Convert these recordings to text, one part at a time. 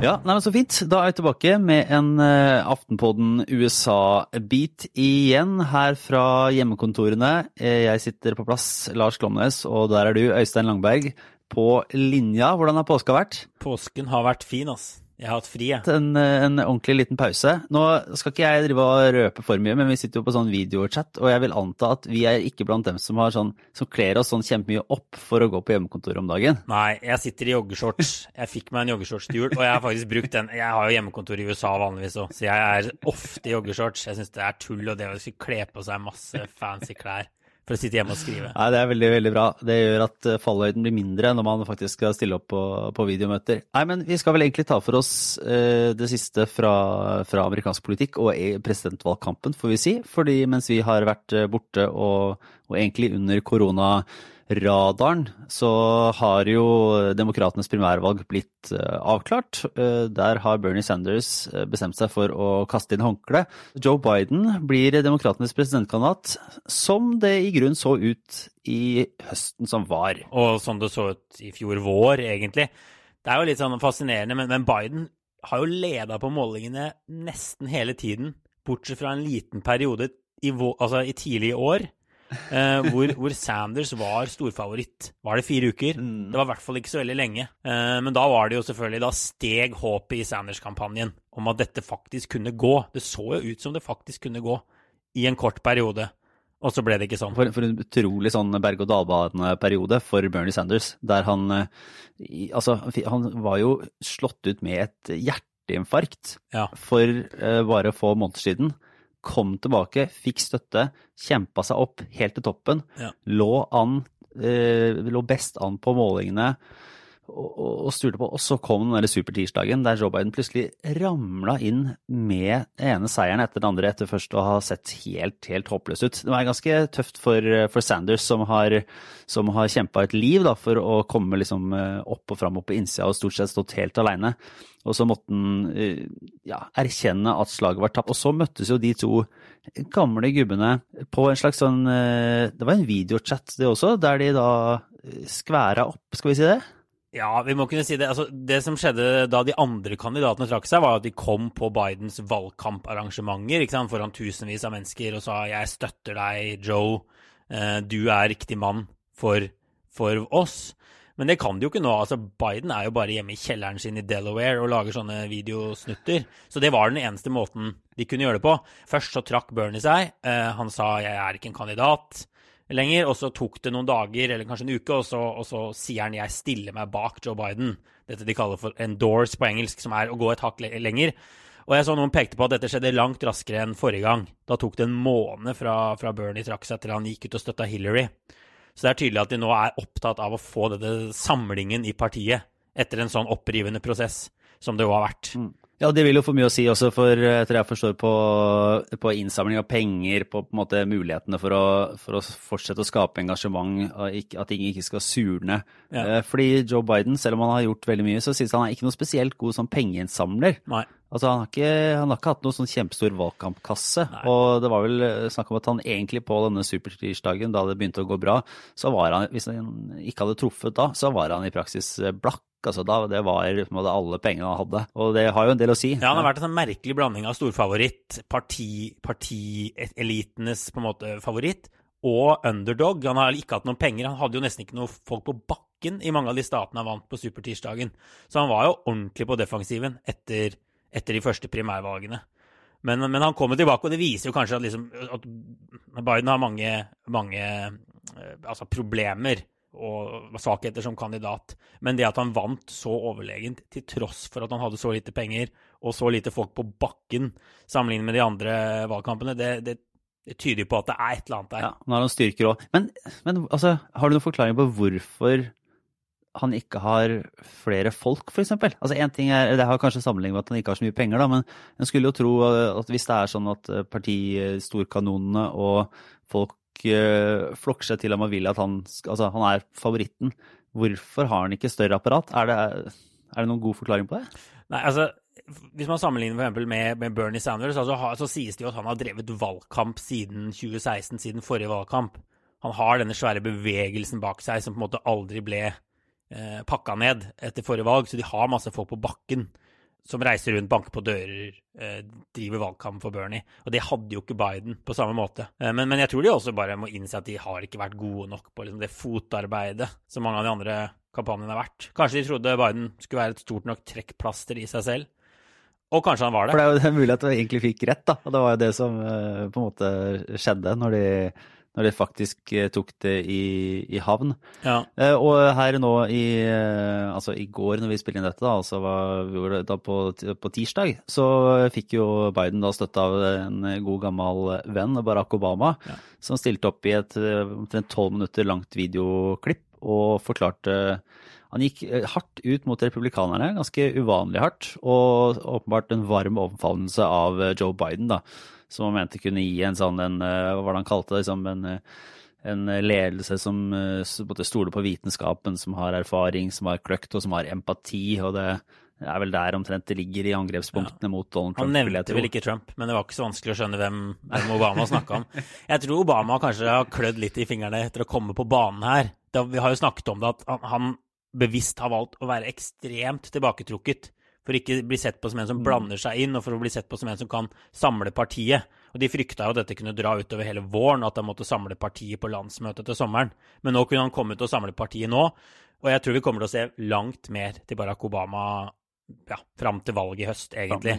Ja, nei, men Så fint. Da er jeg tilbake med en uh, Aftenpodden USA-beat igjen her fra hjemmekontorene. Eh, jeg sitter på plass, Lars Glomnes, og der er du, Øystein Langberg, på linja. Hvordan har påska vært? Påsken har vært fin, ass. Jeg har hatt fri, jeg. En, en, ordentlig liten pause. Nå skal ikke jeg drive og røpe for mye, men vi sitter jo på sånn videochat, og jeg vil anta at vi er ikke blant dem som, har sånn, som kler oss sånn kjempemye opp for å gå på hjemmekontor om dagen. Nei, jeg sitter i joggeshorts. Jeg fikk meg en joggeshorts til jul, og jeg har faktisk brukt den. Jeg har jo hjemmekontor i USA vanligvis òg, så jeg er ofte i joggeshorts. Jeg syns det er tull og det å kle på seg masse fancy klær for å sitte hjemme og skrive. Nei, Det er veldig veldig bra. Det gjør at eh, fallhøyden blir mindre når man faktisk skal stille opp på, på videomøter. Nei, men Vi skal vel egentlig ta for oss eh, det siste fra, fra, amerikansk politikk og presidentvalgkampen, får vi si. Fordi mens vi har vært eh, borte og, og egentlig under korona radaren så har jo demokratenes primærvalg blitt uh, avklart. Uh, der har Bernie Sanders uh, bestemt seg for å kaste inn håndkle. Joe Biden blir demokratenes presidentkandidat, som det i grunn så ut i høsten som var. Og som det så ut i fjor vår, egentlig. Det er jo litt sånn fascinerende, men, Biden har jo leda på målingene nesten hele tiden, bortsett fra en liten periode i, altså i tidlig år eh, hvor, hvor, Sanders var storfavoritt. Var det fire uker? Mm. Det var i hvert fall ikke så veldig lenge. Eh, men da var det jo selvfølgelig Da steg håpet i Sanders-kampanjen om at dette faktisk kunne gå. Det så jo ut som det faktisk kunne gå i en kort periode. Og så ble det ikke sånn. For, for en utrolig sånn berg-og-dal-bane-periode for Bernie Sanders, der han eh, Altså, han var jo slått ut med et hjerteinfarkt ja. for uh, bare få måneder siden kom tilbake, fikk støtte, kjempa seg opp helt til toppen. Ja. Lå, an, eh, lå best an på målingene og, og styrte på. Og så kom den supertirsdagen der Joe Biden plutselig ramla inn med den ene seieren etter den andre etter først å ha sett helt, helt håpløs ut. Det var ganske tøft for, for Sanders, som har, som har kjempa et liv da, for å komme liksom eh, opp og fram og på innsida og stort sett stått helt aleine. Og så måtte han eh, ja, erkjenne at slaget var tapt. Og så møttes jo de to gamle gubbene på en slags sånn eh, Det var en videochat, det også, der de da skværa opp, skal vi si det? Ja, vi må kunne si det. Altså, det som skjedde da de andre kandidatene trakk seg, var at de kom på Bidens valgkamparrangementer foran tusenvis av mennesker og sa 'jeg støtter deg, Joe', eh, du er riktig mann for, for oss'. Men det kan de jo ikke nå. altså Biden er jo bare hjemme i kjelleren sin i Delaware og lager sånne videosnutter. Så det var den eneste måten de kunne gjøre det på. Først så trakk Bernie seg. Eh, han sa 'jeg er ikke en kandidat' lenger. Og så tok det noen dager, eller kanskje en uke, og så, og så sier han 'jeg stiller meg bak Joe Biden'. Dette de kaller for 'endorse' på engelsk, som er å gå et hakk lenger. Og jeg så noen pekte på at dette skjedde langt raskere enn forrige gang. Da tok det en måned fra, fra Bernie trakk seg til han gikk ut og støtta Hillary. Så det er tydelig at de nå er opptatt av å få denne samlingen i partiet etter en sånn opprivende prosess som det jo har vært. Mm. Ja, det vil jo få mye å si også for etter jeg forstår, på, på innsamling av penger, på, på måte, mulighetene for å, for å, fortsette å skape engasjement, at ting ikke skal surne. Ja. Eh, fordi Joe Biden, selv om han har gjort veldig mye, så synes han er ikke noe spesielt god som pengeinnsamler. Nei. Altså, han har, ikke, han har ikke hatt noen sånn kjempestor valgkampkasse. Nei. Og det var vel snakk om at han egentlig på denne supertirsdagen, da det begynte å gå bra, så var han, hvis han ikke hadde truffet da, så var han i praksis blakk Altså, da, det var liksom, alle pengene han hadde, og det har jo en del å si. Ja, Han har vært en sånn merkelig blanding av storfavoritt, partielitenes parti, på en måte favoritt, og underdog. Han har ikke hatt noen penger. Han hadde jo nesten ikke noen folk på bakken i mange av de statene han vant på supertirsdagen. Så han var jo ordentlig på defensiven etter, etter de første primærvalgene. Men, men, han kommer tilbake, og det viser jo kanskje at, liksom, at Biden har mange, mange eh, altså problemer og svakheter som kandidat. Men det at han vant så overlegent, til tross for at han hadde så lite penger og så lite folk på bakken sammenlignet med de andre valgkampene, det, det, det tyder på at det er et eller annet der. Ja, han har noen styrker òg. Men, men altså, har du noen forklaring på hvorfor han ikke har flere folk, f.eks.? Altså, Det har kanskje sammenlignet med at han ikke har så mye penger, da, men en skulle jo tro at hvis det er sånn at partistorkanonene og folk uh, flokker seg til ham og vil at han, altså, han er favoritten. Hvorfor har han ikke større apparat? Er det, er det noen god forklaring på det? Nei, altså, Hvis man sammenligner for med, med Bernie Sanders, altså, så sies det jo at han har drevet valgkamp siden 2016, siden forrige valgkamp. han har denne svære bevegelsen bak seg som på en måte aldri ble eh, pakka ned etter forrige valg. Så de har masse folk på bakken som reiser rundt, banker på dører, eh, driver valgkamp for Bernie. Og det hadde jo ikke Biden på samme måte. Eh, men, men, jeg tror de også bare må innse at de har ikke vært gode nok på liksom, det fotarbeidet som mange av de andre kampanjene har vært. Kanskje de trodde Biden skulle være et stort nok trekkplaster i seg selv. Og kanskje han var det. For det er jo mulig at du egentlig fikk rett, da. Og det var jo det som uh, på en måte skjedde når de, når de faktisk uh, tok det i, i havn. Ja. Uh, og her nå i Altså i går når vi spilte inn dette, da, altså var, da på, på, tirsdag, så fikk jo Biden da støtte av en god gammel venn, Barack Obama, ja. som stilte opp i et omtrent tolv minutter langt videoklipp og forklarte han gikk eh, hardt ut mot republikanerne, ganske uvanlig hardt, og åpenbart en varm omfavnelse av eh, Joe Biden, da, som han mente kunne gi en sånn en, eh, Hva var det han kalte det? Liksom en, en ledelse som stoler på vitenskapen, som har erfaring, som har kløkt og som har empati. og det er vel der omtrent det ligger i angrepspunktene ja. mot Donald Trump. Han nevnte vel ikke Trump, men det var ikke så vanskelig å skjønne hvem, hvem Obama snakka om. Jeg tror Obama kanskje har klødd litt i fingrene etter å komme på banen her. Da, vi har jo snakket om det, at han, bevisst har valgt å være ekstremt tilbaketrukket. For ikke bli sett på som en som mm. blander seg inn, og for å bli sett på som en som kan samle partiet. Og de frykta jo at dette kunne dra utover hele våren, og at han måtte samle partiet på landsmøtet til sommeren. Men nå kunne han komme ut og samle partiet nå. Og jeg tror vi kommer til å se langt mer til Barack Obama ja, fram til valget i høst, egentlig.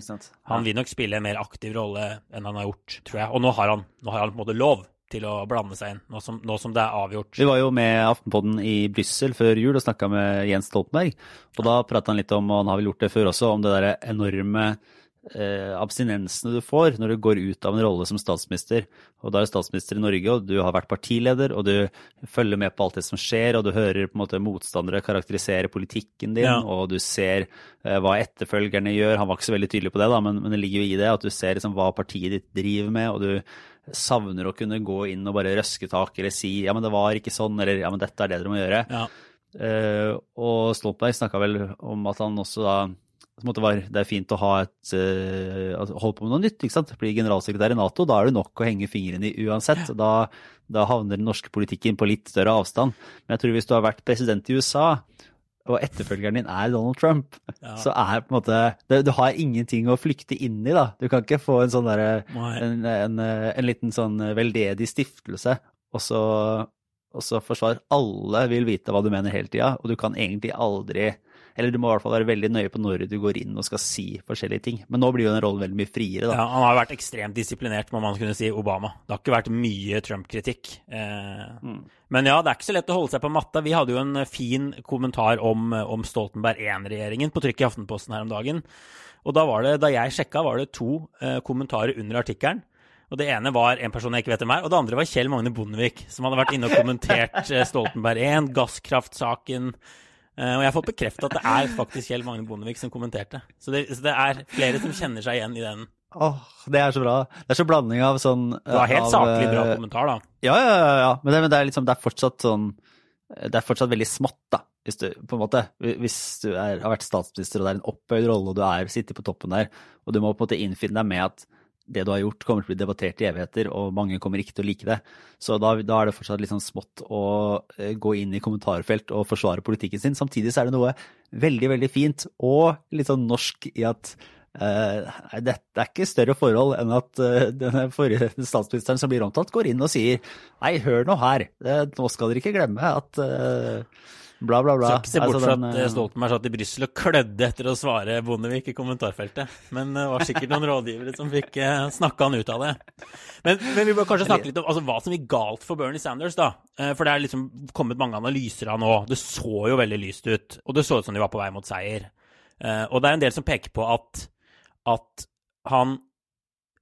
Han vil nok spille en mer aktiv rolle enn han har gjort, tror jeg. Og nå har han, nå har han på en måte lov til å blande seg inn, nå som, nå som det er avgjort. Vi var jo med Aftenpodden i Brussel før jul og snakka med Jens Stoltenberg. Og da prata han litt om, og han har vel gjort det før også, om det derre enorme eh, abstinensene du får når du går ut av en rolle som statsminister. Og da er du statsminister i Norge, og du har vært partileder, og du følger med på alt det som skjer, og du hører på en måte motstandere karakterisere politikken din, ja. og du ser eh, hva etterfølgerne gjør. Han var ikke så veldig tydelig på det, da, men, men det ligger jo i det at du ser liksom, hva partiet ditt driver med, og du savner å kunne gå inn og bare røske tak eller si ja, men det var ikke sånn, eller ja, men dette er det dere må gjøre. Ja. Uh, og Stoltenberg snakka vel om at han også da var, det er fint å ha et uh, holde på med noe nytt. ikke sant? Bli generalsekretær i Nato, da er det nok å henge fingrene i uansett. Da, da havner den norske politikken på litt større avstand. Men jeg tror hvis du har vært president i USA, og etterfølgeren din er Donald Trump, ja. så er på en måte det, Du har ingenting å flykte inn i, da. Du kan ikke få en sånn derre en, en, en, liten sånn veldedig stiftelse, og så, og så forsvar Alle vil vite hva du mener hele tida, og du kan egentlig aldri eller du må i hvert fall være veldig nøye på når du går inn og skal si forskjellige ting. Men nå blir jo den rollen veldig mye friere, da. Ja, han har vært ekstremt disiplinert, må man kunne si, Obama. Det har ikke vært mye Trump-kritikk. Eh, mm. Men ja, det er ikke så lett å holde seg på matta. Vi hadde jo en fin kommentar om, om Stoltenberg I-regjeringen på trykk i Aftenposten her om dagen. Og da, var det, da jeg sjekka, var det to eh, kommentarer under artikkelen. Og Det ene var en person jeg ikke vet hvem er, og det andre var Kjell Magne Bondevik, som hadde vært inne og kommentert eh, Stoltenberg 1, gasskraftsaken, og jeg har fått bekrefta at det er faktisk Kjell Magne Bondevik som kommenterte. Så det, så det, er flere som kjenner seg igjen i den. Åh, oh, Det er så bra. Det er så blanding av sånn Det var helt av, saklig bra eh, kommentar, da. Ja, ja, ja. ja. Men, det, men det, er liksom, det er fortsatt sånn Det er fortsatt veldig smått, da. Hvis du, på en måte, hvis du er, har vært statsminister og det er en opphøyd rolle og du er, sitter på toppen der, og du må på en måte innfinne deg med at det du har gjort, kommer til å bli debattert i evigheter, og mange kommer ikke til å like det. Så da, da er det fortsatt litt sånn smått å eh, gå inn i kommentarfelt og forsvare politikken sin. Samtidig så er det noe veldig, veldig fint og litt sånn norsk i at Uh, dette er ikke større forhold enn at uh, denne forrige statsministeren som blir omtalt, går inn og sier nei, hør nå her, uh, nå skal dere ikke glemme at Bla, bla, bla. Skal ikke se bort altså, fra at eh, Stoltenberg satt i Brussel og klødde etter å svare Bondevik i kommentarfeltet. Men det var sikkert noen rådgivere som fikk eh, snakka han ut av det. Men, men, vi bør kanskje snakke litt om altså, hva som gikk galt for Bernie Sanders, da. Eh, for det er liksom kommet mange analyser av nå. Det så jo veldig lyst ut. Og det så ut som de var på vei mot seier. Og det er en del som peker på at, at han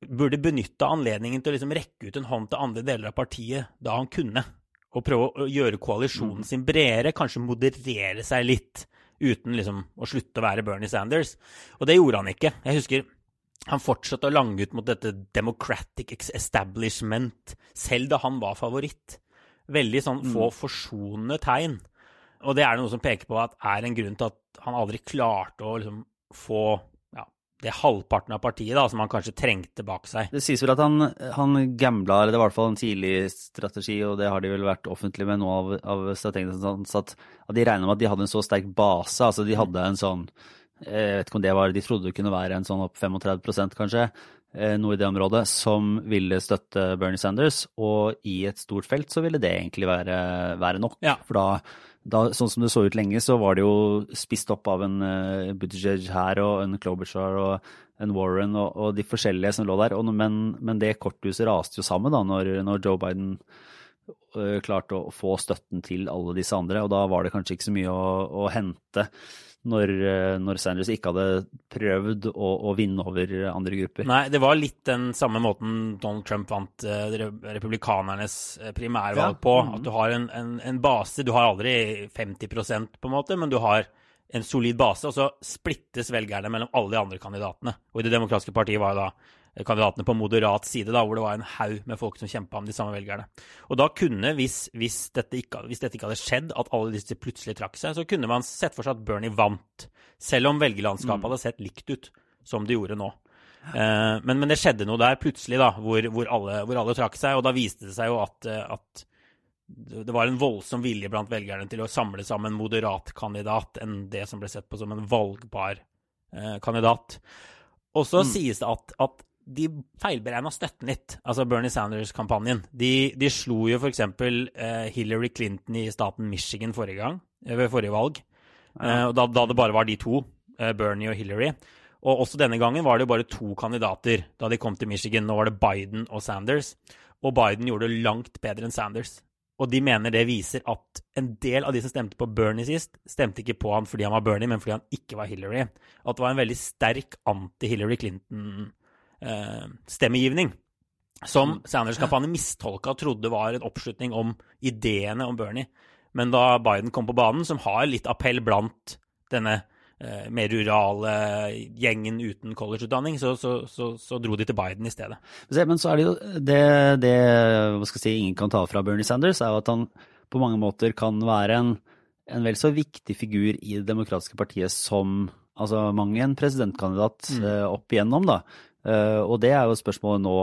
burde benytte anledningen til å liksom rekke ut en hånd til andre deler av partiet da han kunne og prøve å gjøre koalisjonen mm. sin bredere, kanskje moderere seg litt, uten liksom å slutte å være Bernie Sanders. Og det gjorde han ikke. Jeg husker han fortsatte å lange ut mot dette democratic establishment, selv da han var favoritt. Veldig sånn få mm. forsonende tegn. Og det er noe som peker på at er en grunn til at han aldri klarte å liksom få det halvparten av partiet da, som han kanskje trengte bak seg. Det sies vel at han, han gambla, eller det var i hvert fall en tidlig strategi, og det har de vel vært offentlig med noe av, av strategene, at, de regna med at de hadde en så sterk base. altså De hadde en sånn Jeg vet ikke om det var De trodde det kunne være en sånn opp 35 kanskje, eh, noe i det området, som ville støtte Bernie Sanders. Og i et stort felt så ville det egentlig være, være nok. Ja. For da da, sånn som det så ut lenge, så var det jo spist opp av en uh, Buttigieg her og en Klobuchar og en Warren og, og, de forskjellige som lå der. Og, men, men, det korthuset raste jo sammen da når, når Joe Biden uh, klarte å få støtten til alle disse andre, og da var det kanskje ikke så mye å, å hente når, eh, når, Sanders ikke hadde prøvd å, å, vinne over andre grupper. Nei, det var litt den samme måten Donald Trump vant uh, republikanernes eh, primærvalg ja. på. Mm. At du har en, en, en, base. Du har aldri 50% på en måte, men du har en solid base, og så splittes velgerne mellom alle de andre kandidatene. Og i Det demokratiske partiet var jo da kandidatene på moderat side, da, hvor det var en haug med folk som kjempa om de samme velgerne. Og da kunne, hvis, hvis, dette ikke, hvis, dette ikke, hadde skjedd, at alle disse plutselig trakk seg, så kunne man sett for seg at Bernie vant. Selv om velgerlandskapet mm. hadde sett likt ut som det gjorde nå. Eh, men, men, det skjedde noe der plutselig, da, hvor, hvor, alle, hvor, alle, trakk seg. Og da viste det seg jo at, eh, at det var en voldsom vilje blant velgerne til å samle sammen moderat kandidat enn det som ble sett på som en valgbar eh, kandidat. Og så mm. sies det at, at de feilberegna støtten litt, altså Bernie Sanders-kampanjen. De, de, slo jo f.eks. Eh, Hillary Clinton i staten Michigan forrige gang, eh, ved forrige valg. Eh, da, da, det bare var de to, eh, Bernie og Hillary. Og også denne gangen var det jo bare to kandidater da de kom til Michigan. Nå var det Biden og Sanders. Og Biden gjorde det langt bedre enn Sanders. Og de mener det viser at en del av de som stemte på Bernie sist, stemte ikke på han fordi han var Bernie, men fordi han ikke var Hillary. At det var en veldig sterk anti-Hillary Clinton eh, stemmegivning. Som mm. Sanders-kampanjen mistolka og trodde var en oppslutning om ideene om Bernie. Men da Biden kom på banen, som har litt appell blant denne eh, mer rurale gjengen uten collegeutdanning, så, så, så, så, dro de til Biden i stedet. Men så er det jo det, det si, ingen kan ta fra Bernie Sanders, er jo at han på mange måter kan være en, en vel så viktig figur i Det demokratiske partiet som altså mange en presidentkandidat mm. eh, opp igjennom. da. Uh, og det er jo spørsmålet nå,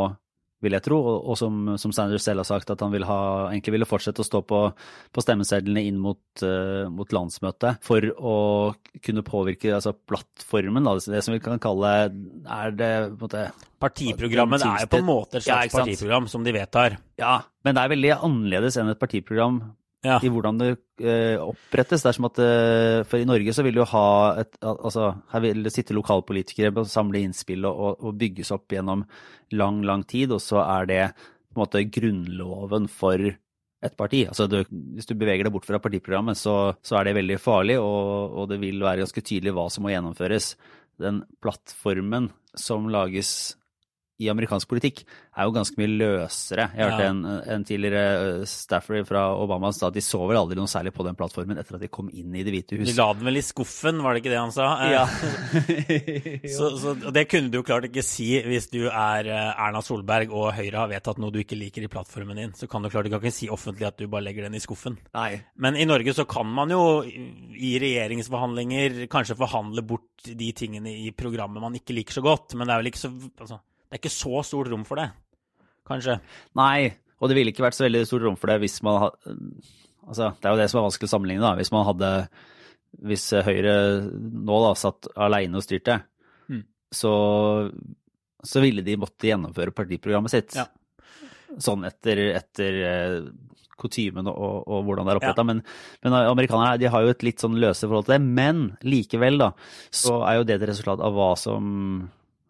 vil jeg tro, og, som, som, Sanders selv har sagt, at han vil ha, egentlig ville fortsette å stå på, på stemmesedlene inn mot, uh, mot, landsmøtet for å kunne påvirke altså plattformen, da, det som vi kan kalle Er det måte Partiprogrammet er jo på en måte et slags ja, partiprogram som de vedtar. Ja, men det er veldig annerledes enn et partiprogram ja. i hvordan det eh, opprettes. Det er som at eh, For i Norge så vil du ha et Altså, her vil det sitte lokalpolitikere og samle innspill og, og, bygges opp gjennom lang, lang tid, og så er det på en måte grunnloven for et parti. Altså du, Hvis du beveger deg bort fra partiprogrammet, så, så er det veldig farlig, og, og, det vil være ganske tydelig hva som må gjennomføres. Den plattformen som lages i amerikansk politikk er jo ganske mye løsere. Jeg hørte ja. en, en, tidligere eh, staffer fra Obama sa at de så vel aldri noe særlig på den plattformen etter at de kom inn i Det hvite hus. De la den vel i skuffen, var det ikke det han sa? Ja. så, så, det kunne du jo klart ikke si hvis du er eh, Erna Solberg og Høyre har vedtatt noe du ikke liker i plattformen din. Så kan du klart ikke si offentlig at du bare legger den i skuffen. Nei. Men i Norge så kan man jo i regjeringsforhandlinger kanskje forhandle bort de tingene i programmet man ikke liker så godt, men det er vel ikke så altså, det er ikke så stort rom for det, kanskje? Nei, og det ville ikke vært så veldig stort rom for det hvis man hadde Altså, det er jo det som er vanskelig å sammenligne, da. Hvis man hadde Hvis Høyre nå da satt aleine og styrte, mm. så, så ville de måtte gjennomføre partiprogrammet sitt. Ja. Sånn etter, etter eh, kutymen og, og, hvordan det er oppretta. Ja. Men, men, amerikanerne de har jo et litt sånn løse forhold til det. Men likevel, da, så er jo det et resultat av hva som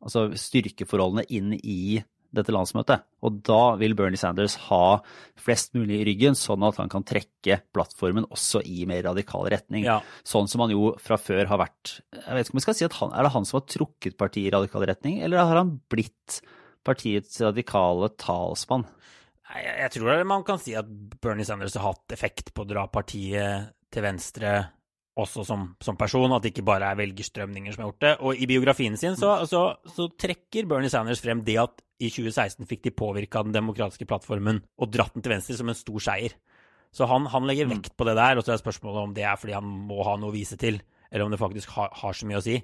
altså styrkeforholdene inn i dette landsmøtet. Og da vil Bernie Sanders ha flest mulig i ryggen, sånn at han kan trekke plattformen også i mer radikal retning. Ja. Sånn som han jo fra før har vært jeg vet ikke om jeg skal si at han, Er det han som har trukket partiet i radikal retning, eller har han blitt partiets radikale talsmann? Nei, jeg tror man kan si at Bernie Sanders har hatt effekt på å dra partiet til venstre også som, som, person, at det ikke bare er velgerstrømninger som har gjort det. Og i biografien sin så, så, så trekker Bernie Sanders frem det at i 2016 fikk de påvirka den demokratiske plattformen og dratt den til venstre som en stor seier. Så han, han legger vekt på det der, og så er spørsmålet om det er fordi han må ha noe å vise til, eller om det faktisk har, har, så mye å si.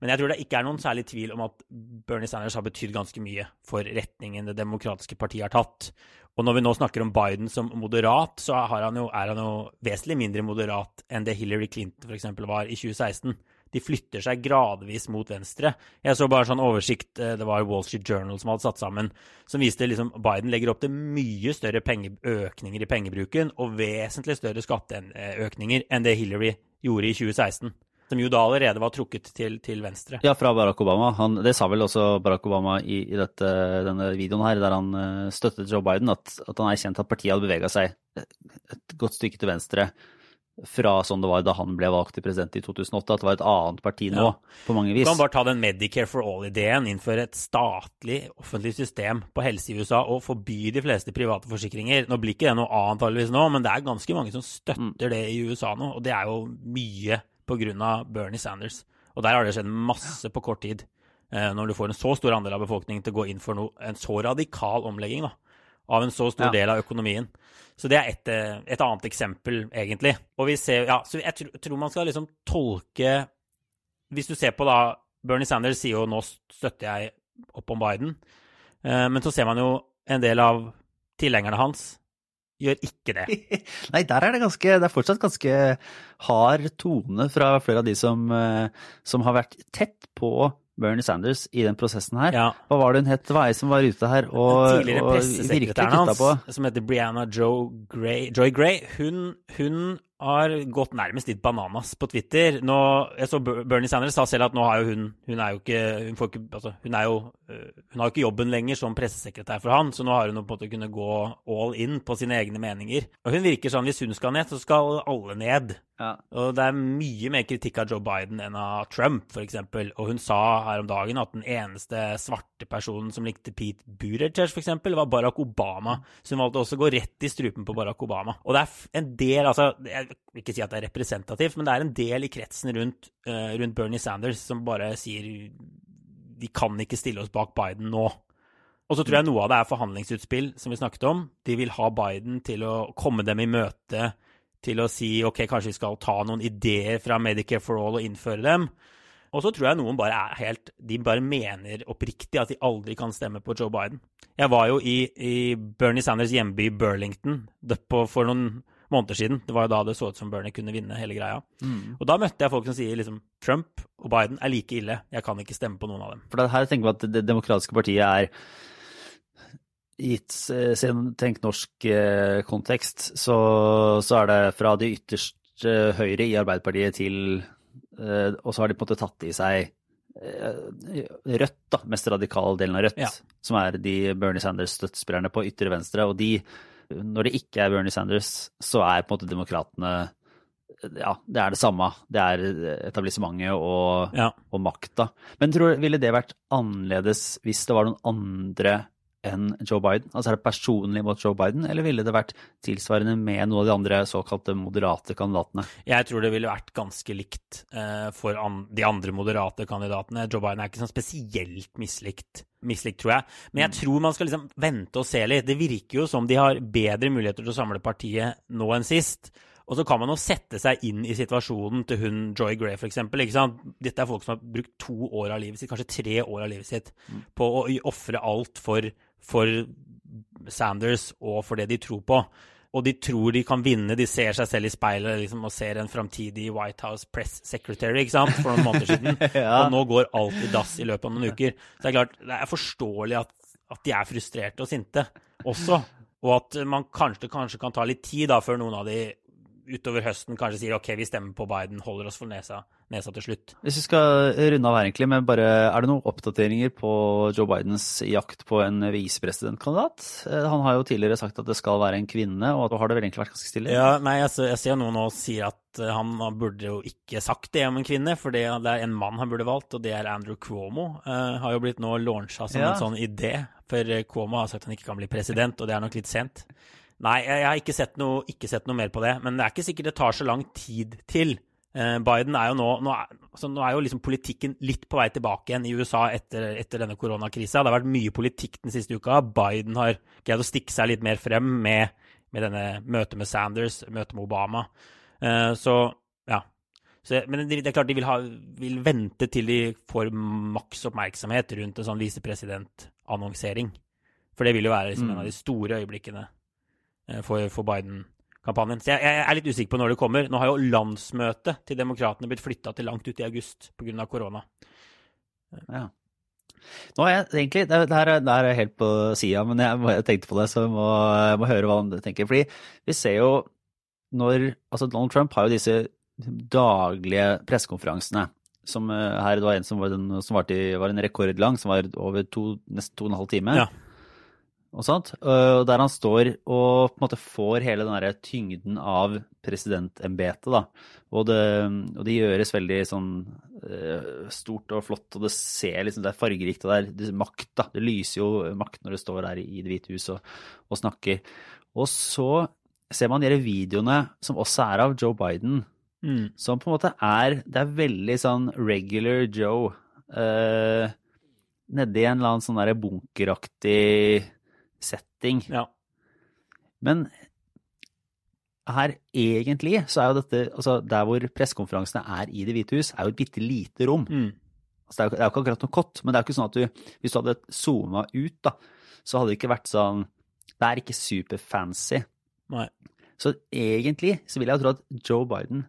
Men jeg tror det ikke er noen særlig tvil om at Bernie Sanders har betydd ganske mye for retningen det demokratiske partiet har tatt. Og når vi nå snakker om Biden som moderat, så han jo, er han jo vesentlig mindre moderat enn det Hillary Clinton f.eks. var i 2016 de flytter seg gradvis mot venstre. Jeg så bare sånn oversikt, eh, det var Wall Street Journal som hadde satt sammen, som viste liksom Biden legger opp til mye større økninger i pengebruken og vesentlig større skatteøkninger enn det Hillary gjorde i 2016 som jo da allerede var trukket til, til venstre. Ja, fra Barack Obama. Han, det sa vel også Barack Obama i, i dette, denne videoen her, der han uh, støttet Joe Biden, at, at han erkjente at partiet hadde bevega seg et godt stykke til venstre fra sånn det var da han ble valgt til president i 2008, at det var et annet parti nå, ja. på mange vis. Du kan bare ta den Medicare for all-ideen, innføre et statlig offentlig system på helse i USA og forby de fleste private forsikringer. Nå blir ikke det noe annet antakeligvis nå, men det er ganske mange som støtter mm. det i USA nå, og det er jo mye av Bernie Sanders. Og der har det skjedd masse på kort tid. Eh, når du får en så stor andel av befolkningen til å gå inn for noe, en så radikal omlegging da, av en så stor ja. del av økonomien. Så det er et, eh, et, annet eksempel, egentlig. Og vi ser, ja, så jeg tror, tror man skal liksom tolke Hvis du ser på da Bernie Sanders sier jo nå støtter jeg opp om Biden, eh, men så ser man jo en del av tilhengerne hans gjør ikke det. Nei, der er det ganske Det er fortsatt ganske hard tone fra flere av de som, eh, som har vært tett på Bernie Sanders i den prosessen her. Ja. Hva var det hun het? Det var ei som var ute her og, og virkelig kutta på. Som heter Brianna Joy Gray, Joy Gray. Hun, hun har gått nærmest litt bananas på Twitter. Nå, jeg så Bernie Sanders sa selv at nå har jo hun Hun er jo ikke Hun, ikke, altså, hun er jo øh, Hun har jo ikke jobben lenger som pressesekretær for han, så nå har hun på en måte kunnet gå all in på sine egne meninger. Og hun virker sånn hvis hun skal ned, så skal alle ned. Ja. Og det er mye mer kritikk av Joe Biden enn av Trump, f.eks. Og hun sa her om dagen at den eneste svarte personen som likte Pete Buttigieg, f.eks., var Barack Obama. Så hun valgte også å gå rett i strupen på Barack Obama. Og det er en del, altså Jeg vil ikke si at det er representativt, men det er en del i kretsen rundt, uh, rundt Bernie Sanders som bare sier de kan ikke stille oss bak Biden nå. Og så tror jeg noe av det er forhandlingsutspill, som vi snakket om. De vil ha Biden til å komme dem i møte til å si ok, kanskje vi skal ta noen ideer fra Medicare for all og innføre dem. Og så tror jeg noen bare er helt De bare mener oppriktig at de aldri kan stemme på Joe Biden. Jeg var jo i, i Bernie Sanders hjemby Burlington på, for noen måneder siden. Det var jo da det så ut som Bernie kunne vinne hele greia. Mm. Og da møtte jeg folk som sier liksom Trump og Biden er like ille. Jeg kan ikke stemme på noen av dem. For det her tenker vi at Det demokratiske partiet er gitt sin tenk norsk eh, så, så, er det fra de ytterste høyre i Arbeiderpartiet til eh, Og så har de på en måte tatt i seg eh, Rødt, da, mest radikale delen av Rødt, ja. som er de Bernie Sanders-støttespillerne på ytre venstre. Og de, når det ikke er Bernie Sanders, så er på en måte demokratene ja, det er det samme. Det er etablissementet og, ja. og makta. Men tror, ville det vært annerledes hvis det var noen andre enn Joe Biden? Altså Er det personlig mot Joe Biden, eller ville det vært tilsvarende med noen av de andre såkalte moderate kandidatene? Jeg tror det ville vært ganske likt uh, for an de andre moderate kandidatene. Joe Biden er ikke sånn spesielt mislikt, mislikt, tror jeg. Men jeg mm. tror man skal liksom vente og se litt. Det virker jo som de har bedre muligheter til å samle partiet nå enn sist. Og så kan man jo sette seg inn i situasjonen til hun Joy Gray, f.eks. Dette er folk som har brukt to år av livet sitt, kanskje tre år av livet sitt, mm. på å ofre alt for for Sanders og for det de tror på. Og de tror de kan vinne. De ser seg selv i speilet liksom, og ser en framtidig White House press secretary ikke sant, for noen måneder siden. ja. Og nå går alt i dass i løpet av noen uker. Så det er klart, det er forståelig at, at de er frustrerte og sinte også. Og at man kanskje, kanskje kan ta litt tid da, før noen av de utover høsten kanskje sier OK, vi stemmer på Biden, holder oss for nesa, nesa til slutt. Hvis vi skal runde av her, egentlig, men bare er det noen oppdateringer på Joe Bidens jakt på en visepresidentkandidat? Eh, han har jo tidligere sagt at det skal være en kvinne, og da har det vel egentlig vært ganske stille? Ja, nei, jeg, jeg ser noen nå sier at eh, han burde jo ikke sagt det om en kvinne, for det er en mann han burde valgt, og det er Andrew Cuomo. Uh, har jo blitt nå launcha som ja. en sånn idé, for Cuomo har sagt at han ikke kan bli president, og det er nok litt sent. Nei, jeg har ikke sett, noe, ikke sett, noe, mer på det. Men det er ikke sikkert det tar så lang tid til. Eh, Biden er jo nå Nå er, altså nå er jo liksom politikken litt på vei tilbake igjen i USA etter, etter denne koronakrisa. Det har vært mye politikk den siste uka. Biden har greid å stikke seg litt mer frem med, med denne møtet med Sanders, møtet med Obama. Eh, så ja. Så, men det, det, er klart de vil, ha, vil, vente til de får maks oppmerksomhet rundt en sånn visepresidentannonsering. For det vil jo være liksom, mm. en av de store øyeblikkene for, for Biden-kampanjen. Så jeg, jeg, er litt usikker på når det kommer. Nå har jo landsmøtet til demokratene blitt flytta til langt ut i august pga. korona. Ja. Nå er jeg egentlig, Det, det, her, det her er helt på sida, men jeg, jeg, tenkte på det, så jeg må, jeg må høre hva han tenker. Fordi vi ser jo når Altså, Donald Trump har jo disse daglige pressekonferansene. Som eh, her det var en som var, den, som var, til, var en rekordlang, som var over to, nesten to og en halv time. Ja. Og sånt, og Der han står og på en måte får hele den derre tyngden av presidentembetet. da. Og det, og det, gjøres veldig sånn uh, stort og flott, og det ser liksom, det er fargerikt. og Det er, det makt, da. Det lyser jo makt når det står der i Det hvite hus og, og snakker. Og så ser man de videoene som også er av Joe Biden Mm. Som på en måte er Det er veldig sånn regular Joe. Uh, Nedi en eller annen sånn der bunkeraktig setting. Ja. Men her egentlig så er jo dette altså Der hvor pressekonferansene er i Det hvite hus, er jo et bitte lite rom. Mm. Altså det, er jo, det er jo ikke akkurat noe kott, men det er jo ikke sånn at du Hvis du hadde zooma ut, da, så hadde det ikke vært sånn Det er ikke superfancy. Så egentlig så vil jeg jo tro at Joe Biden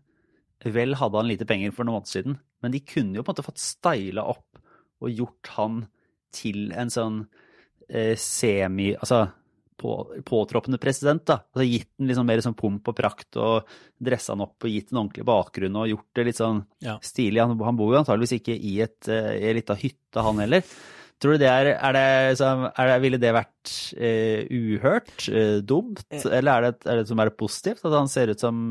Vel hadde han lite penger for noen måneder siden, men de kunne jo på en måte fått styla opp og gjort han til en sånn eh, semi... Altså på, påtroppende president, da. Altså gitt den liksom mer sånn pomp og prakt og dressa han opp og gitt en ordentlig bakgrunn og gjort det litt sånn ja. stilig. Han, han, bor jo antageligvis ikke i et, i ei lita hytte, han heller. Tror du det er, er, det, er det Ville det vært uh, uhørt? Uh, dumt? Eller er det, er det som er positivt? At han ser ut som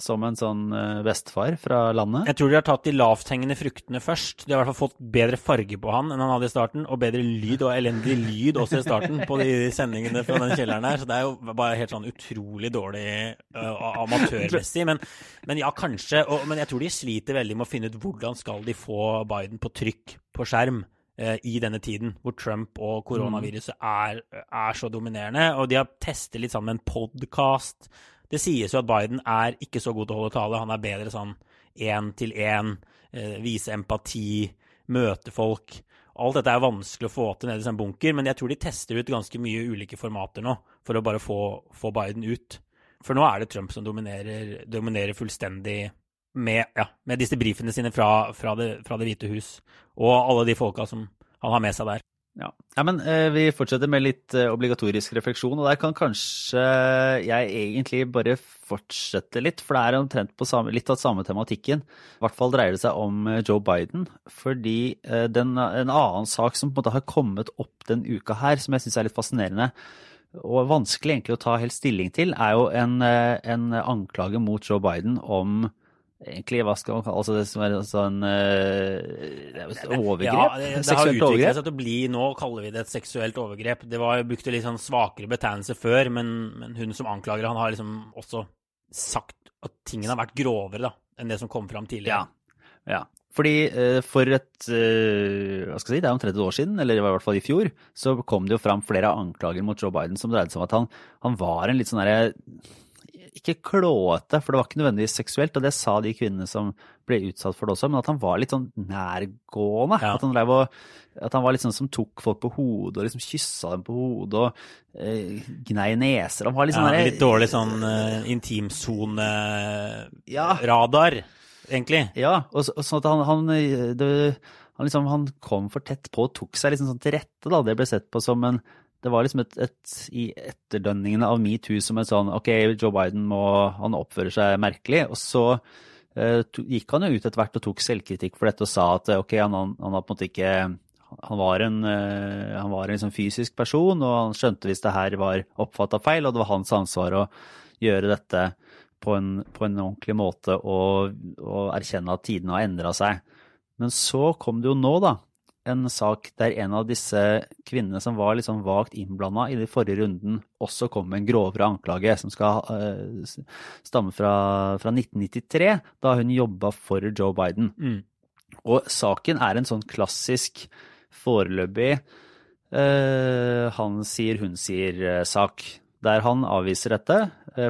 som en sånn uh, bestefar fra landet? Jeg tror de har tatt de lavthengende fruktene først. De har i hvert fall fått bedre farge på han enn han hadde i starten, og bedre lyd og elendig lyd også i starten på de sendingene fra den kjelleren her. Så det er jo bare helt sånn utrolig dårlig uh, amatørmessig. Men, men, ja, kanskje. Og, men jeg tror de sliter veldig med å finne ut hvordan skal de få Biden på trykk på skjerm uh, i denne tiden, hvor Trump og koronaviruset er, er så dominerende. Og de har testet litt sammen med en podkast det sies jo at Biden er ikke så god til å holde tale. Han er bedre sånn én til én, eh, vise empati, møte folk. Alt dette er vanskelig å få til nede i en bunker, men jeg tror de tester ut ganske mye ulike formater nå for å bare få, få Biden ut. For nå er det Trump som dominerer, dominerer fullstendig med, ja, med, disse brifene sine fra, fra, det, fra Det hvite hus, og alle de folka som han har med seg der. Ja. ja, men eh, Vi fortsetter med litt eh, obligatorisk refleksjon. og Der kan kanskje jeg egentlig bare fortsette litt, for det er omtrent på samme, litt av samme tematikken. I hvert fall dreier det seg om eh, Joe Biden. Fordi eh, den, en annen sak som på en måte har kommet opp den uka her, som jeg syns er litt fascinerende, og vanskelig egentlig å ta helt stilling til, er jo en, eh, en anklage mot Joe Biden om egentlig, hva skal man kalle altså det som er sånn uh, overgrep? Ja, det, det har utviklet seg til å bli Nå kaller vi det et seksuelt overgrep. Det var brukte litt sånn svakere betegnelse før, men, men, hun som anklager, han har liksom også sagt at tingene har vært grovere da, enn det som kom fram tidligere. Ja, ja. Fordi uh, for et uh, hva skal jeg si, det er omtrent et år siden, eller i hvert fall i fjor, så kom det jo fram flere anklager mot Joe Biden som dreide seg om at han, han var en litt sånn derre ikke klåete, for det var ikke nødvendigvis seksuelt, og det sa de kvinnene som ble utsatt for det også, men at han var litt sånn nærgående. Ja. At, han og, at, han var litt sånn som tok folk på hodet og liksom kyssa dem på hodet og eh, gnei neser. Han var litt sånn ja, Litt dårlig sånn uh, intimsoneradar, ja. egentlig. Ja, og, og sånn at han, han, det, han, liksom, han kom for tett på og tok seg liksom sånn til rette. da, Det ble sett på som en det var liksom et, et, i etterdønningene av metoo som et sånn OK, Joe Biden må, han oppfører seg merkelig. Og så eh, to, gikk han jo ut etter hvert og tok selvkritikk for dette og sa at OK, han, han, han har på en måte ikke han var en, uh, han var en liksom fysisk person, og han skjønte hvis det her var oppfatta feil, og det var hans ansvar å gjøre dette på en, på en ordentlig måte og, og erkjenne at tidene har endra seg. Men så kom det jo nå, da, en sak der en av disse kvinnene som var litt sånn vagt innblanda i den forrige runden, også kom med en grovere anklage som skal uh, stamme fra, fra, 1993, da hun jobba for Joe Biden. Mm. Og saken er en sånn klassisk foreløpig uh, han sier, hun sier-sak. Uh, der han avviser dette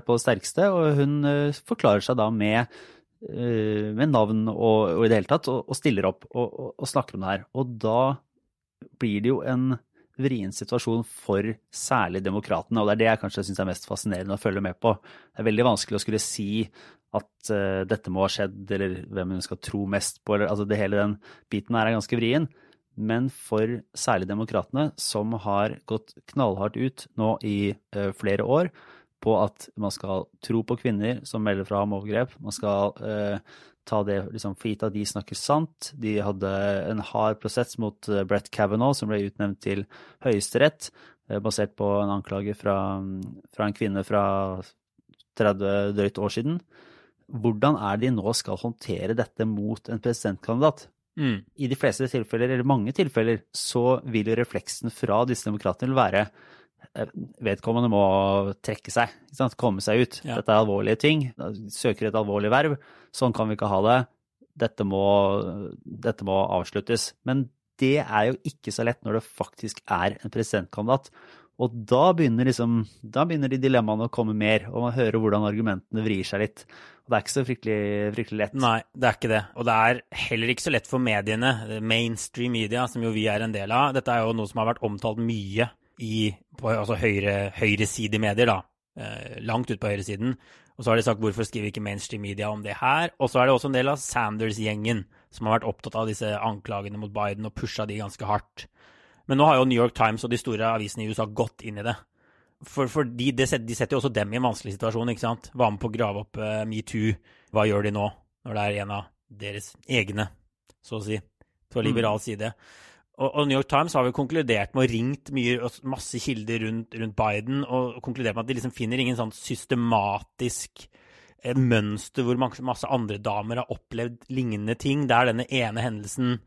på det sterkeste, og hun forklarer seg da med med navn og, og, i det hele tatt, og, og stiller opp og, og, snakker om det her. Og da blir det jo en vrien situasjon for særlig demokratene, og det er det jeg kanskje syns er mest fascinerende å følge med på. Det er veldig vanskelig å skulle si at uh, dette må ha skjedd, eller hvem hun skal tro mest på, eller altså det hele den biten her er ganske vrien. Men for særlig demokratene, som har gått knallhardt ut nå i uh, flere år på at man skal tro på kvinner som melder fra om overgrep, man skal eh, ta det liksom, for gitt at de snakker sant. De hadde en hard prosess mot eh, Brett Kavanaugh, som ble utnevnt til Høyesterett, eh, basert på en anklage fra, fra en kvinne fra 30 drøyt år siden. Hvordan er de nå skal håndtere dette mot en presidentkandidat? Mm. I de fleste tilfeller, eller mange tilfeller, så vil jo refleksen fra disse demokratene være vedkommende må trekke seg, komme seg ut. Ja. Dette er alvorlige ting. Søker et alvorlig verv. Sånn kan vi ikke ha det. Dette må, dette må avsluttes. Men det er jo ikke så lett når det faktisk er en presidentkandidat. Og da begynner, liksom, da begynner de dilemmaene å komme mer, og man hører hvordan argumentene vrir seg litt. Og det er ikke så fryktelig, fryktelig, lett. Nei, det er ikke det. Og det er heller ikke så lett for mediene, mainstream media, som jo vi er en del av. Dette er jo noe som har vært omtalt mye i, på altså høyre, høyresidemedier, da. Eh, langt ut på høyresiden. Og så har de sagt hvorfor skriver ikke mainstream media om det her. Og så er det også en del av Sanders-gjengen som har vært opptatt av disse anklagene mot Biden og pusha de ganske hardt. Men nå har jo New York Times og de store avisene i USA gått inn i det. For, for de, de, setter jo også dem i en vanskelig situasjon. ikke sant? Var med på å grave opp uh, metoo. Hva gjør de nå, når det er en av deres egne, så å si, på liberal mm. side? Og, og, New York Times har jo konkludert med å ringt mye, masse kilder rundt, rundt, Biden og konkludert med at de liksom finner ingen sånn systematisk eh, mønster hvor masse, andre damer har opplevd lignende ting. Det er denne ene hendelsen.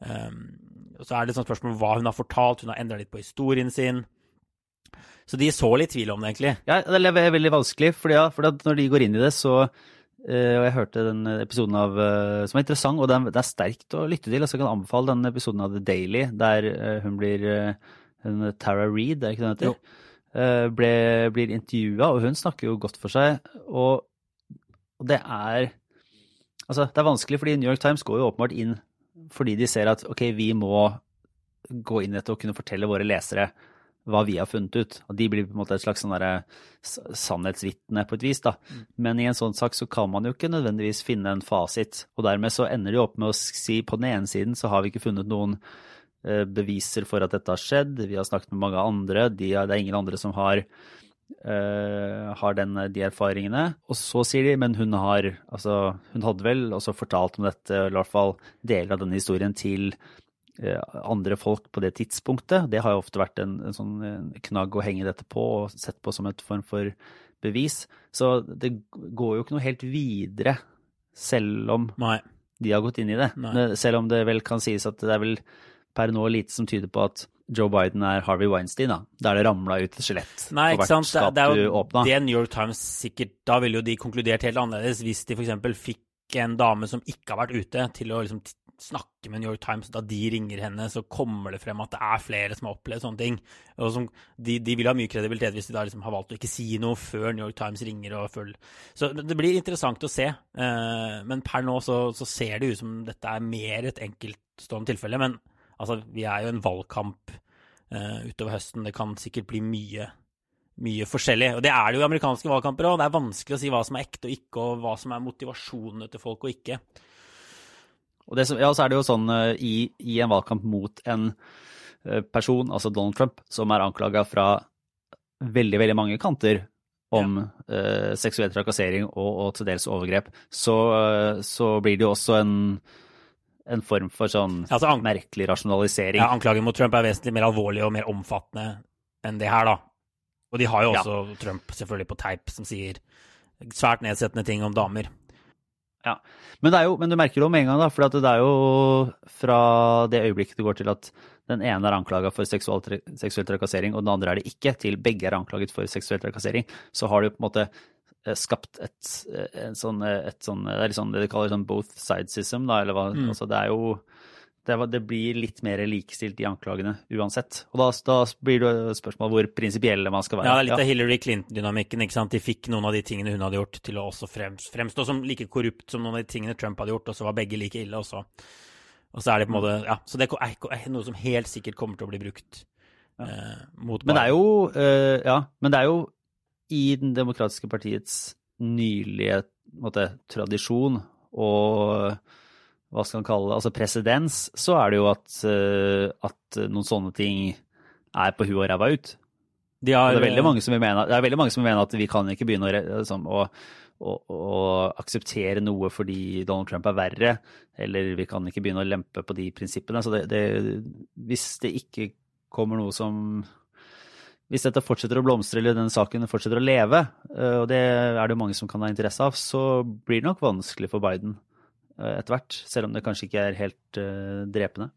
Um, så er det et spørsmål om hva hun har fortalt. Hun har endra litt på historien sin. Så de så litt tvil om det, egentlig. Ja, det er veldig vanskelig. For, når de går inn i det, så og jeg hørte den episoden av, uh, som er interessant, og det er, det er, sterkt å lytte til. Altså, jeg kan anbefale den episoden av The Daily, der uh, hun blir Tara Reed, er det ikke det hun heter? Ble, blir intervjua, og hun snakker jo godt for seg. Og, og, det er Altså, det er vanskelig, fordi New York Times går jo åpenbart inn fordi de ser at ok, vi må gå inn etter å kunne fortelle våre lesere hva vi har funnet ut. Og de blir på en måte et slags sånn sannhetsvitne på et vis. da. Mm. Men i en sånn sak så kan man jo ikke nødvendigvis finne en fasit. Og dermed så ender de opp med å si på den ene siden så har vi ikke funnet noen eh, beviser for at dette har skjedd. Vi har snakket med mange andre. De det er ingen andre som har, uh, har den, de erfaringene. Og så sier de men hun har altså hun hadde vel også fortalt om dette, eller i hvert fall deler av denne historien, til andre folk på det tidspunktet. Det har jo ofte vært en, en sånn knagg å henge dette på og sett på som et form for bevis. Så det går jo ikke noe helt videre, selv om Nei. de har gått inn i det. Nei. Selv om det vel kan sies at det er vel per nå lite som tyder på at Joe Biden er Harvey Weinstein, da. Der det ramla ut et skjelett Nei, ikke sant. Det, det, er jo det New York Times sikkert Da ville jo de konkludert helt annerledes hvis de f.eks. fikk en dame som ikke har vært ute, til å liksom snakker med New York Times, da de ringer henne, så kommer det frem at det er flere som har opplevd sånne ting. Som, de, de, vil ha mye kredibilitet hvis de da liksom har valgt å ikke si noe før New York Times ringer og følger. Så det blir interessant å se. Uh, men per nå så, så, ser det ut som dette er mer et enkeltstående tilfelle. Men altså, vi er jo en valgkamp uh, utover høsten. Det kan sikkert bli mye mye forskjellig. Og det er det jo i amerikanske valgkamper òg. Det er vanskelig å si hva som er ekte og ikke, og hva som er motivasjonene til folk og ikke. Og det, ja, så er det jo sånn uh, i, i, en valgkamp mot en uh, person, altså Donald Trump, som er anklaga fra veldig, veldig mange kanter om ja. uh, seksuell trakassering og, og, til dels overgrep, så, så, blir det jo også en, en form for sånn altså, merkelig rasjonalisering. Ja, Anklagen mot Trump er vesentlig mer alvorlig og mer omfattende enn det her, da. Og de har jo også ja. Trump selvfølgelig på teip som sier svært nedsettende ting om damer. Ja, men, jo, men, du merker det med en gang, da, for det er jo fra det øyeblikket det går til at den ene er anklaga for seksuell, seksuell, trakassering, og den andre er det ikke, til begge er anklaget for seksuell trakassering, så har du på en måte eh, skapt et, et sånn, et sånn Det er liksom det de kaller sånn both side system, da, eller hva. Mm. Altså, det er jo det, det, blir litt mer likestilt i anklagene uansett. Og da, da blir det spørsmål hvor prinsipielle man skal være. Ja, det er litt av Hillary Clinton-dynamikken. ikke sant? De fikk noen av de tingene hun hadde gjort, til å også fremstå som like korrupt som noen av de tingene Trump hadde gjort, og så var begge like ille. også. og så er det på en måte Ja, så det er noe som helt sikkert kommer til å bli brukt ja. eh, mot Men det er jo eh, Ja, men det er jo i Den demokratiske partiets nylige måte, tradisjon og hva skal man kalle det, altså presedens, så er det jo at, uh, at noen sånne ting er på huet og ræva ut. De har, det, er veldig mange som vil mene, det er veldig mange som vil mene at vi kan ikke begynne å, liksom, å, å, å, akseptere noe fordi Donald Trump er verre, eller vi kan ikke begynne å lempe på de prinsippene. Så det, det, hvis det ikke kommer noe som Hvis dette fortsetter å blomstre, eller denne saken fortsetter å leve, eh, og det er det mange som kan ha interesse av, så blir det nok vanskelig for Biden Eh, etter hvert. Selv om det kanskje ikke er helt uh, drepende.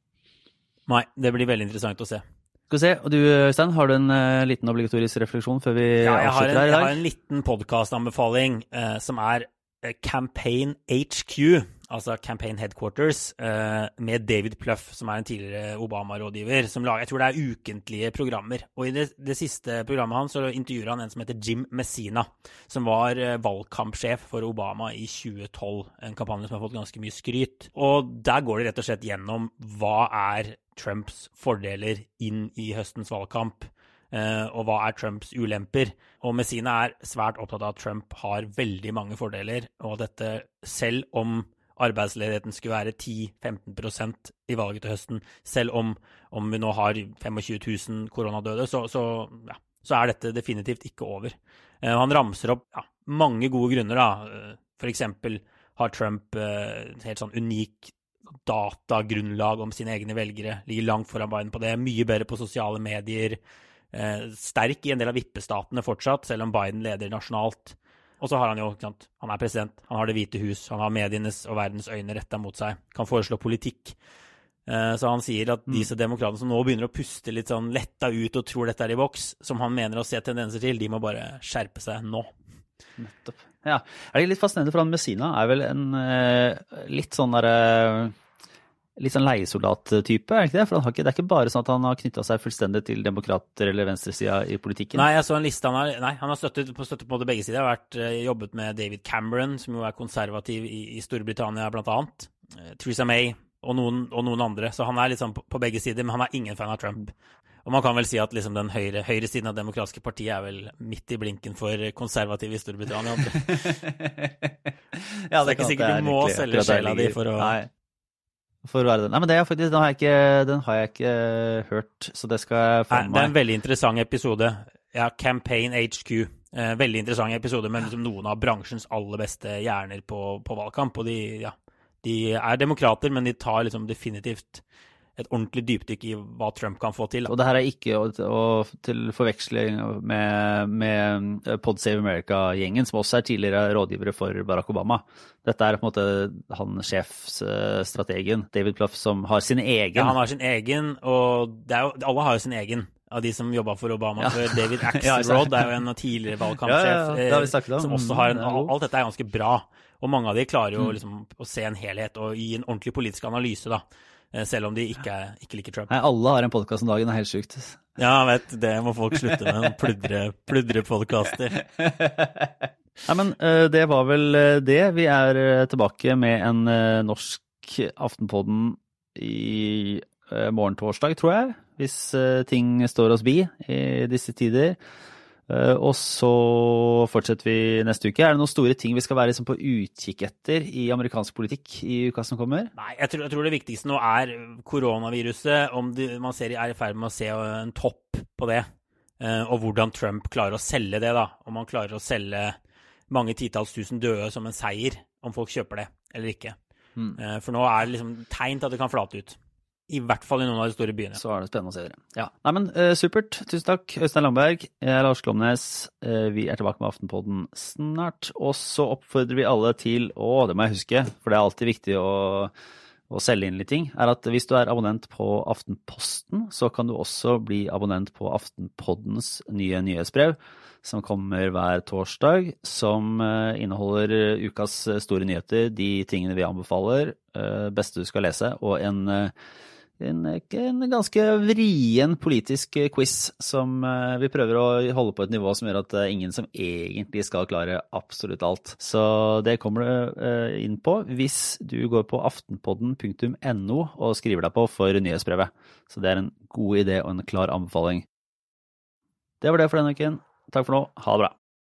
Nei, det blir veldig interessant å se. Skal vi se, og Du Øystein, har du en uh, liten obligatorisk refleksjon før vi ja, avslutter her i dag? Jeg har en liten podkastanbefaling uh, som er Campaign HQ altså Campaign Headquarters, eh, med David Pluff, som er en tidligere Obama-rådgiver, som lager Jeg tror det er ukentlige programmer. Og i det, det siste programmet hans så intervjuer han en som heter Jim Messina, som var eh, valgkampsjef for Obama i 2012. En kampanje som har fått ganske mye skryt. Og der går det rett og slett gjennom hva er Trumps fordeler inn i høstens valgkamp. Uh, og hva er Trumps ulemper? Og Messina er svært opptatt av at Trump har veldig mange fordeler, og dette selv om arbeidsledigheten skulle være 10-15% i valget til høsten, selv om, om, vi nå har 25 000 koronadøde, så, så, ja, så er dette definitivt ikke over. Eh, han ramser opp ja, mange gode grunner. da. Eh, F.eks. har Trump eh, helt sånn unik datagrunnlag om sine egne velgere. Ligger langt foran Biden på det. Mye bedre på sosiale medier. sterk i en del av vippestatene fortsatt, selv om Biden leder nasjonalt. Og så har han jo, han er president, han har Det hvite hus, han har medienes og verdens øyne retta mot seg, kan foreslå politikk. Eh, så han sier at mm. disse demokratene som nå begynner å puste litt sånn letta ut og tror dette er i boks, som han mener å se tendenser til, de må bare skjerpe seg nå. Nettopp. Ja. Er det litt fascinerende, for han Messina er vel en uh, litt sånn derre uh, litt sånn leiesoldat-type, er det ikke det? For ikke, det er ikke bare sånn at han har knytta seg fullstendig til demokrater eller venstresida i politikken? Nei, jeg så en liste. Han har, nei, han har støttet på, støttet på begge sider. Han har vært, uh, jobbet med David Cameron, som jo er konservativ i, i Storbritannia, blant annet. Uh, Theresa May og noen, og noen, andre. Så han er liksom på, på, begge sider, men han er ingen fan av Trump. Og man kan vel si at liksom den høyre, siden av Det demokratiske partiet er vel midt i blinken for konservative i Storbritannia. ja, det, så det er ikke sikkert du må selge sjela di for å Nei. For å være den. Nei, men det er faktisk, den, har jeg ikke, den har jeg ikke uh, hørt, så det skal jeg få med meg. Det er en veldig interessant episode. Ja, Campaign HQ. Eh, veldig interessant episode med liksom noen av bransjens aller beste hjerner på, på valgkamp. Og de, ja, de, er demokrater, men de tar liksom definitivt et ordentlig dypdykk i hva Trump kan få til. Og det her er ikke å, å, til forveksling med, med eh, Pod Save America-gjengen, som også er tidligere rådgivere for Barack Obama. Dette er på en måte han sjefsstrategen, David Pluff, som har sin egen. Ja, han har sin egen, og jo, alle har jo sin egen av de som jobba for Obama ja. før. David Axelrod er jo en tidligere valgkampsjef ja, ja, som også har en Alt dette er ganske bra. Og mange av de klarer jo mm. liksom å se en helhet og gi en ordentlig politisk analyse, da. Eh, selv om de ikke, ikke liker Trump. Nei, alle har en podkast om dagen, det er helt sjukt. Ja, jeg vet, det må folk slutte med. Pludre, pludre. Nei, men eh, det var vel eh, det. Vi er tilbake med en norsk Aftenpodden i morgen torsdag, tror jeg. Hvis ting står oss bi i disse tider. Eh, og så fortsetter vi neste uke. Er det noen store ting vi skal være liksom på utkikk etter i amerikansk politikk i uka som kommer? Nei, jeg tror, jeg tror det viktigste nå er koronaviruset. Om det, man ser, er i ferd med å se en topp på det. Eh, og hvordan Trump klarer å selge det. da. Om han klarer å selge mange titalls tusen døde som en seier. Om folk kjøper det eller ikke. Mm. For nå er det liksom tegn til at det kan flate ut. I hvert fall i noen av de store byene. Så er det spennende å se dere. Ja. Nei, men uh, supert. Tusen takk, Øystein Langberg. Jeg er Lars Klomnes. Uh, vi er tilbake med Aftenpodden snart. Og så oppfordrer vi alle til Å, det må jeg huske, for det er alltid viktig å, å selge inn litt ting, er at hvis du er abonnent på Aftenposten, så kan du også bli abonnent på Aftenpoddens nye nyhetsbrev, som kommer hver torsdag, som eh, inneholder ukas store nyheter, de tingene vi anbefaler, eh, beste du skal lese, og en en, en, ganske vrien politisk quiz som eh, vi prøver å holde på et nivå som gjør at det er ingen som egentlig skal klare absolutt alt. Så det kommer du eh, inn på hvis du går på aftenpodden.no og skriver deg på for nyhetsbrevet. Så det er en god idé og en klar anbefaling. Det var det for denne uken. Takk for nå. Ha det bra.